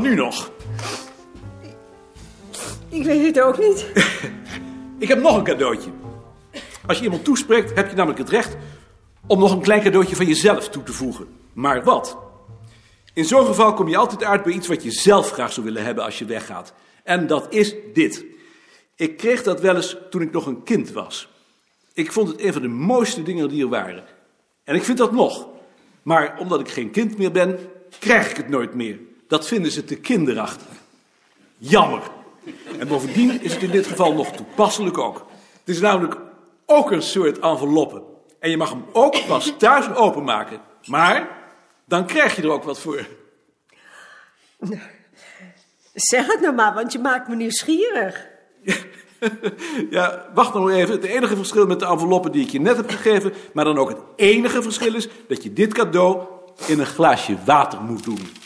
Nu nog? Ik weet het ook niet. Ik heb nog een cadeautje. Als je iemand toespreekt, heb je namelijk het recht om nog een klein cadeautje van jezelf toe te voegen. Maar wat? In zo'n geval kom je altijd uit bij iets wat je zelf graag zou willen hebben als je weggaat. En dat is dit. Ik kreeg dat wel eens toen ik nog een kind was. Ik vond het een van de mooiste dingen die er waren. En ik vind dat nog. Maar omdat ik geen kind meer ben, krijg ik het nooit meer. Dat vinden ze te kinderachtig. Jammer. En bovendien is het in dit geval nog toepasselijk ook. Het is namelijk ook een soort enveloppe. En je mag hem ook pas thuis openmaken. Maar dan krijg je er ook wat voor. Zeg het nou maar, want je maakt me nieuwsgierig. Ja, wacht nog even. Het enige verschil met de enveloppen die ik je net heb gegeven, maar dan ook het enige verschil is dat je dit cadeau in een glaasje water moet doen.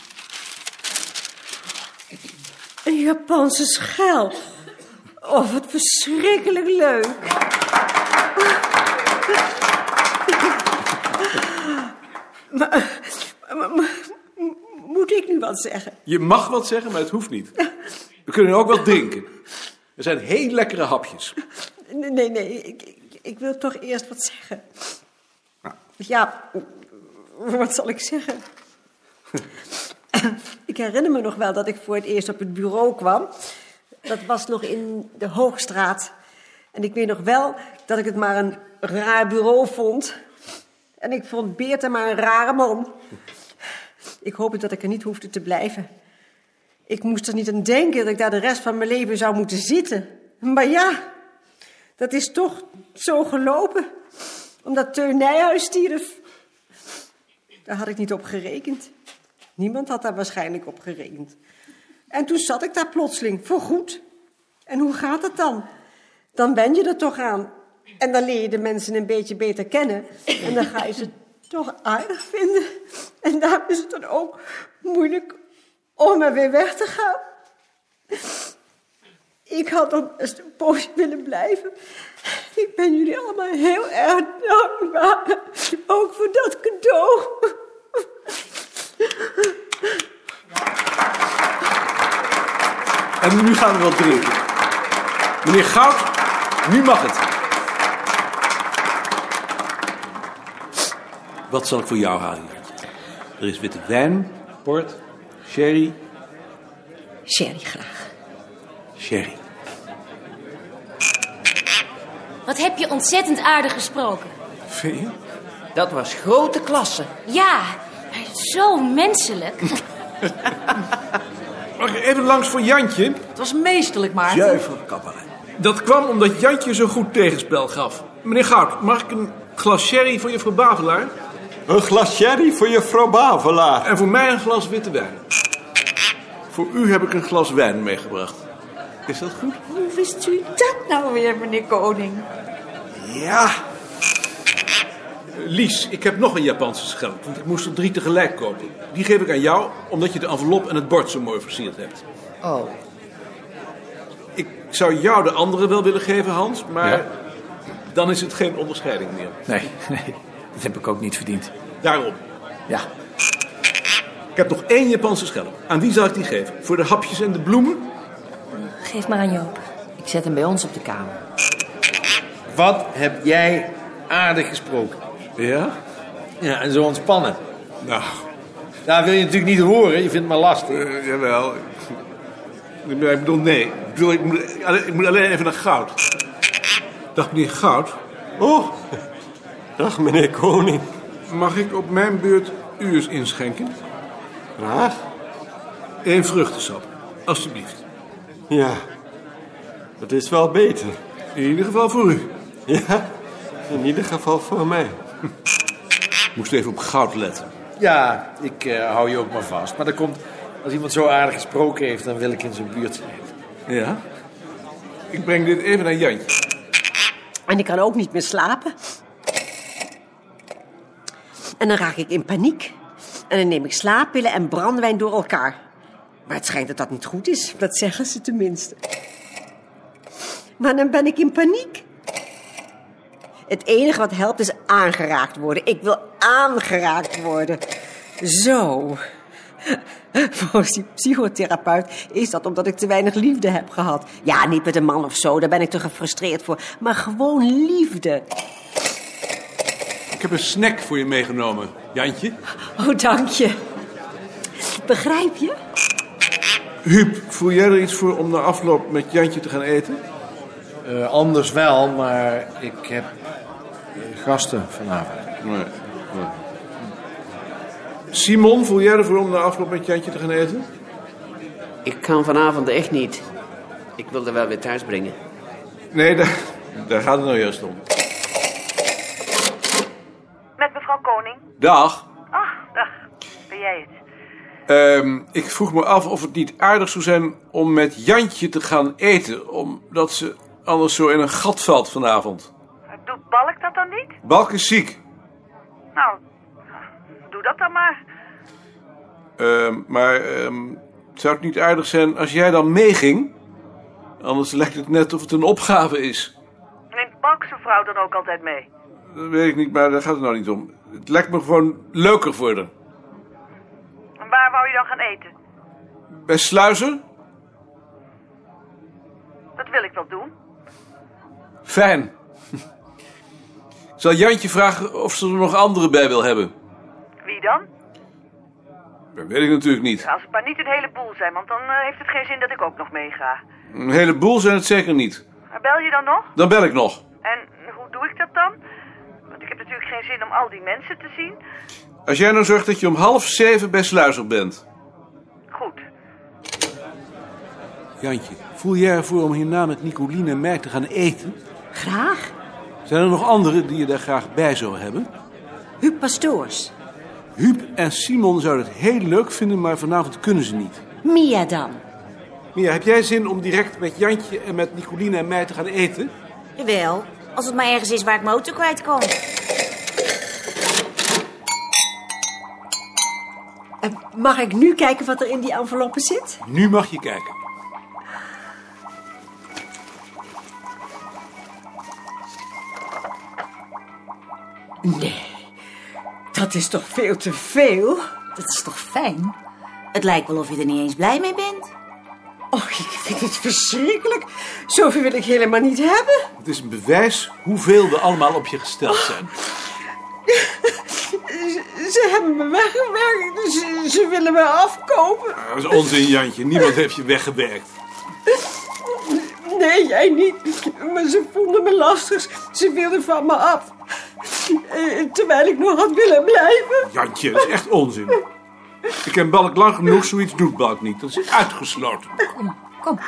Een Japanse schel. Oh, wat verschrikkelijk leuk. Maar, maar- maar- moet ik nu wat zeggen? Je mag wat zeggen, maar het hoeft niet. We kunnen ook wat drinken. Er zijn heel lekkere hapjes. Nee, nee, nee ik, ik, ik wil toch eerst wat zeggen. Ja, wat zal ik zeggen? ik herinner me nog wel dat ik voor het eerst op het bureau kwam. Dat was nog in de Hoogstraat. En ik weet nog wel dat ik het maar een raar bureau vond. En ik vond Beerta maar een rare man. Ik hoopte dat ik er niet hoefde te blijven. Ik moest er niet aan denken dat ik daar de rest van mijn leven zou moeten zitten. Maar ja, dat is toch zo gelopen. Omdat Teun Nijhuis stierf. Daar had ik niet op gerekend. Niemand had daar waarschijnlijk op gerekend. En toen zat ik daar plotseling, voorgoed. En hoe gaat het dan? Dan ben je er toch aan. En dan leer je de mensen een beetje beter kennen. En dan ga je ze toch aardig vinden. En daarom is het dan ook moeilijk om er weer weg te gaan. Ik had best een poosje willen blijven. Ik ben jullie allemaal heel erg dankbaar. Ook voor dat cadeau. En nu gaan we wat drinken. Meneer Goud, nu mag het. Wat zal ik voor jou halen? Er is witte wijn, port, sherry, Sherry graag. sherry. Wat heb je ontzettend aardig gesproken. Vind je? Dat was grote klasse. Ja, maar zo menselijk. Mag ik even langs voor Jantje? Het was meesterlijk, Maarten. Zuiver cabaret. Dat kwam omdat Jantje zo goed tegenspel gaf. Meneer Goud, mag ik een glas sherry voor juffrouw Bavelaar? Een glas sherry voor juffrouw Bavelaar. En voor mij een glas witte wijn. Voor u heb ik een glas wijn meegebracht. Is dat goed? Hoe wist u dat nou weer, meneer Koning? Ja. Lies, ik heb nog een Japanse schelp, want ik moest er drie tegelijk kopen. Die geef ik aan jou, omdat je de envelop en het bord zo mooi versierd hebt. Oh, Ik zou jou de andere wel willen geven, Hans, maar Ja? dan is het geen onderscheiding meer. Nee, nee, dat heb ik ook niet verdiend. Daarom. Ja, Ik heb nog één Japanse schelp. Aan wie zal ik die geven? Voor de hapjes en de bloemen? Geef maar aan Joop. ik zet hem bij ons op de kamer. Wat heb jij aardig gesproken? Ja? Ja, en zo ontspannen. Nou, Dat wil je natuurlijk niet horen, je vindt het maar lastig. eh, jawel. Ik bedoel, nee. Ik, bedoel, ik, moet, ik moet alleen even naar Goud. Dag meneer Goud. Oh, dag meneer Koning. Mag ik op mijn beurt u eens inschenken? Graag. Eén vruchtensap, alstublieft. Ja, dat is wel beter. In ieder geval voor u. Ja, in ieder geval voor mij. Moest even op goud letten. Ja, ik eh, hou je ook maar vast. Maar dat komt, als iemand zo aardig gesproken heeft, dan wil ik in zijn buurt zijn. Ja? Ik breng dit even naar Jantje. En ik kan ook niet meer slapen. En dan raak ik in paniek. En dan neem ik slaappillen en brandewijn door elkaar. Maar het schijnt dat dat niet goed is. Dat zeggen ze tenminste. Maar dan ben ik in paniek. Het enige wat helpt is aangeraakt worden. Ik wil aangeraakt worden. Zo. Volgens die psychotherapeut is dat omdat ik te weinig liefde heb gehad. Ja, niet met een man of zo, daar ben ik te gefrustreerd voor. Maar gewoon liefde. Ik heb een snack voor je meegenomen, Jantje. Oh, dank je. Begrijp je? Huub, voel jij er iets voor om na afloop met Jantje te gaan eten? Eh, anders wel, maar ik heb gasten vanavond. Nee. nee. Simon, voel jij ervoor om na afloop met Jantje te gaan eten? Ik kan vanavond echt niet. Ik wilde wel weer thuis brengen. Nee, daar, daar gaat het nou juist om. Met mevrouw Koning. Dag. Ach, dag. Ben jij het? Ehm, ik vroeg me af of het niet aardig zou zijn om met Jantje te gaan eten. Omdat ze anders zo in een gat valt vanavond. Balk dat dan niet? Balk is ziek. Nou, doe dat dan maar. Ehm, maar ehm, zou het niet aardig zijn als jij dan meeging? Anders lijkt het net of het een opgave is. Neemt Balk zijn vrouw dan ook altijd mee? Dat weet ik niet, maar daar gaat het nou niet om. Het lijkt me gewoon leuker voor haar. En waar wou je dan gaan eten? Bij Sluizen? Dat wil ik wel doen. Fijn. Ik zal Jantje vragen of ze er nog anderen bij wil hebben. Wie dan? Dat weet ik natuurlijk niet. Als het maar niet een heleboel zijn, want dan eh, heeft het geen zin dat ik ook nog meega. Een heleboel zijn het zeker niet. Maar bel je dan nog? Dan bel ik nog. En hoe doe ik dat dan? Want ik heb natuurlijk geen zin om al die mensen te zien. Als jij nou zorgt dat je om half zeven bij Sluizer bent. Goed. Jantje, voel jij ervoor om hierna met Nicoline en mij te gaan eten? Graag. Zijn er nog anderen die je daar graag bij zou hebben? Huub Pastoors. Huub en Simon zouden het heel leuk vinden, maar vanavond kunnen ze niet. Mia dan. Mia, heb jij zin om direct met Jantje en met Nicoline en mij te gaan eten? Jawel, als het maar ergens is waar ik mijn auto kwijt kan. En mag ik nu kijken wat er in die enveloppen zit? Nu mag je kijken. Nee, dat is toch veel te veel? Dat is toch fijn? Het lijkt wel of je er niet eens blij mee bent. Oh, ik vind het verschrikkelijk. Zoveel wil ik helemaal niet hebben. Het is een bewijs hoeveel we allemaal op je gesteld zijn. Ze, ze hebben me weggewerkt, dus ze, ze willen me afkopen. Dat is onzin, Jantje. Niemand heeft je weggewerkt. Nee, jij niet. Maar ze vonden me lastig. Ze wilden van me af. Eh, Terwijl ik nog had willen blijven. Jantje, dat is echt onzin. Ik ken Balk lang genoeg, zoiets doet Balk niet. Dat is uitgesloten. Kom.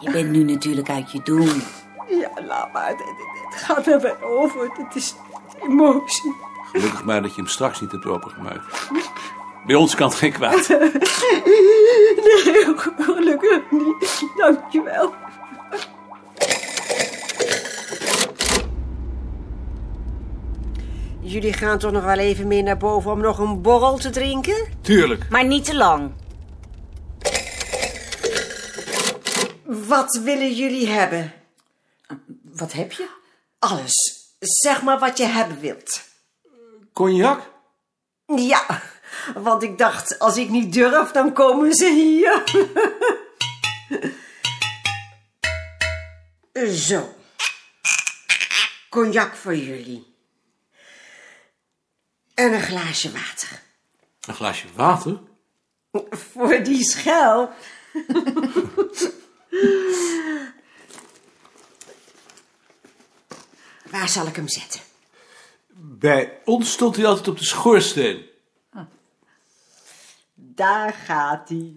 Je bent nu natuurlijk uit je doen. Ja, laat maar. Het, het- het gaat er wel over. Het is emotie. Gelukkig maar dat je hem straks niet hebt opengemaakt. Bij ons kan het geen kwaad. Nee, gelukkig niet. Dankjewel. Jullie gaan toch nog wel even mee naar boven om nog een borrel te drinken? Tuurlijk. Maar niet te lang. Wat willen jullie hebben? Wat heb je? Alles. Zeg maar wat je hebben wilt. Cognac? Ja, want ik dacht, als ik niet durf, dan komen ze hier. Zo. Cognac voor jullie. En een glaasje water. Een glaasje water? Voor die schel. Waar zal ik hem zetten? Bij ons stond hij altijd op de schoorsteen. Daar gaat hij.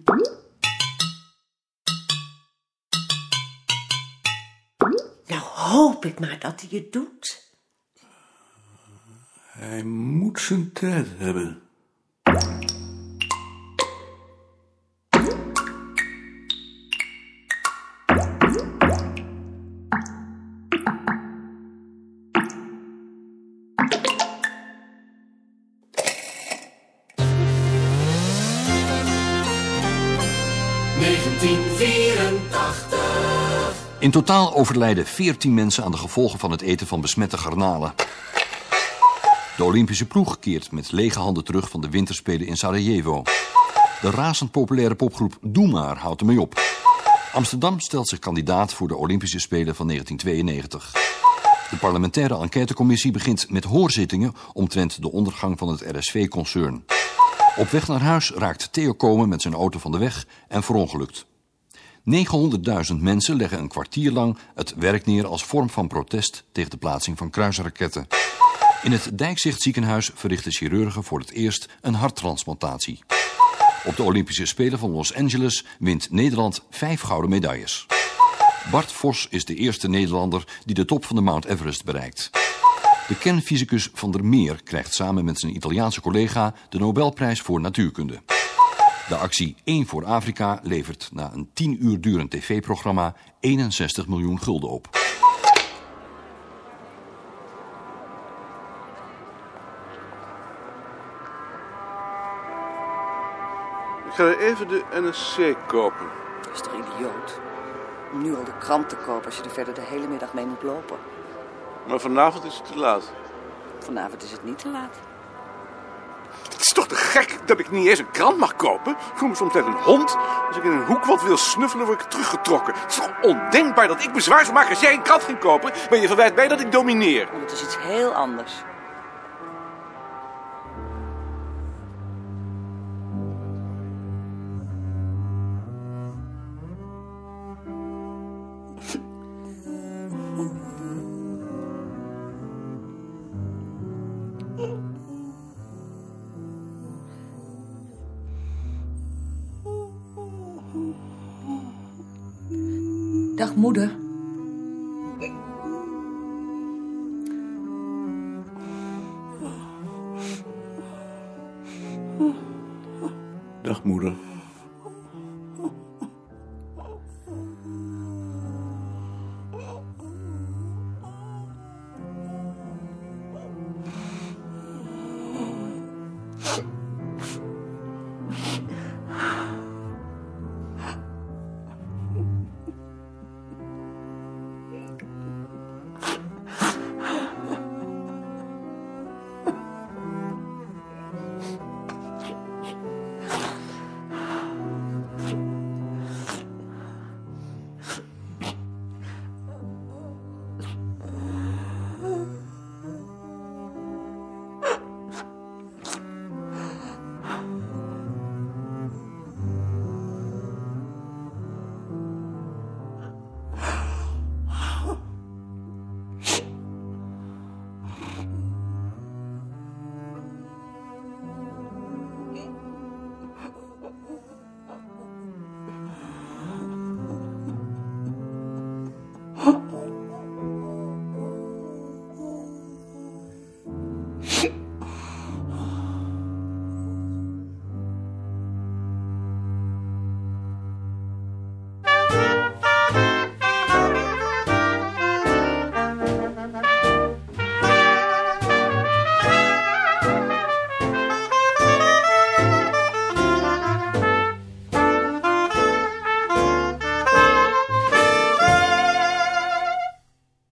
Nou hoop ik maar dat hij het doet. Hij moet zijn tijd hebben. In totaal overlijden 14 mensen aan de gevolgen van het eten van besmette garnalen. De Olympische ploeg keert met lege handen terug van de winterspelen in Sarajevo. De razend populaire popgroep Doe Maar houdt ermee op. Amsterdam stelt zich kandidaat voor de Olympische Spelen van 1992. De parlementaire enquêtecommissie begint met hoorzittingen omtrent de ondergang van het RSV-concern. Op weg naar huis raakt Theo Komen met zijn auto van de weg en verongelukt. 900.000 mensen leggen een kwartier lang het werk neer als vorm van protest tegen de plaatsing van kruisraketten. In het Dijkzicht ziekenhuis verrichten chirurgen voor het eerst een harttransplantatie. Op de Olympische Spelen van Los Angeles wint Nederland vijf gouden medailles. Bart Vos is de eerste Nederlander die de top van de Mount Everest bereikt. De kernfysicus Van der Meer krijgt samen met zijn Italiaanse collega de Nobelprijs voor natuurkunde. De actie 1 voor Afrika levert na een 10 uur durend tv-programma 61 miljoen gulden op. Ik ga even de NSC kopen. Dat is toch idioot? Om nu al de krant te kopen als je er verder de hele middag mee moet lopen. Maar vanavond is het te laat. Vanavond is het niet te laat. Het is toch te gek dat ik niet eens een krant mag kopen? Ik voel me soms net een hond. Als ik in een hoek wat wil snuffelen, word ik teruggetrokken. Het is toch ondenkbaar dat ik bezwaar zou maken als jij een krant ging kopen? Maar je verwijt mij dat ik domineer. Want het is iets heel anders. Dag moeder. Dag moeder.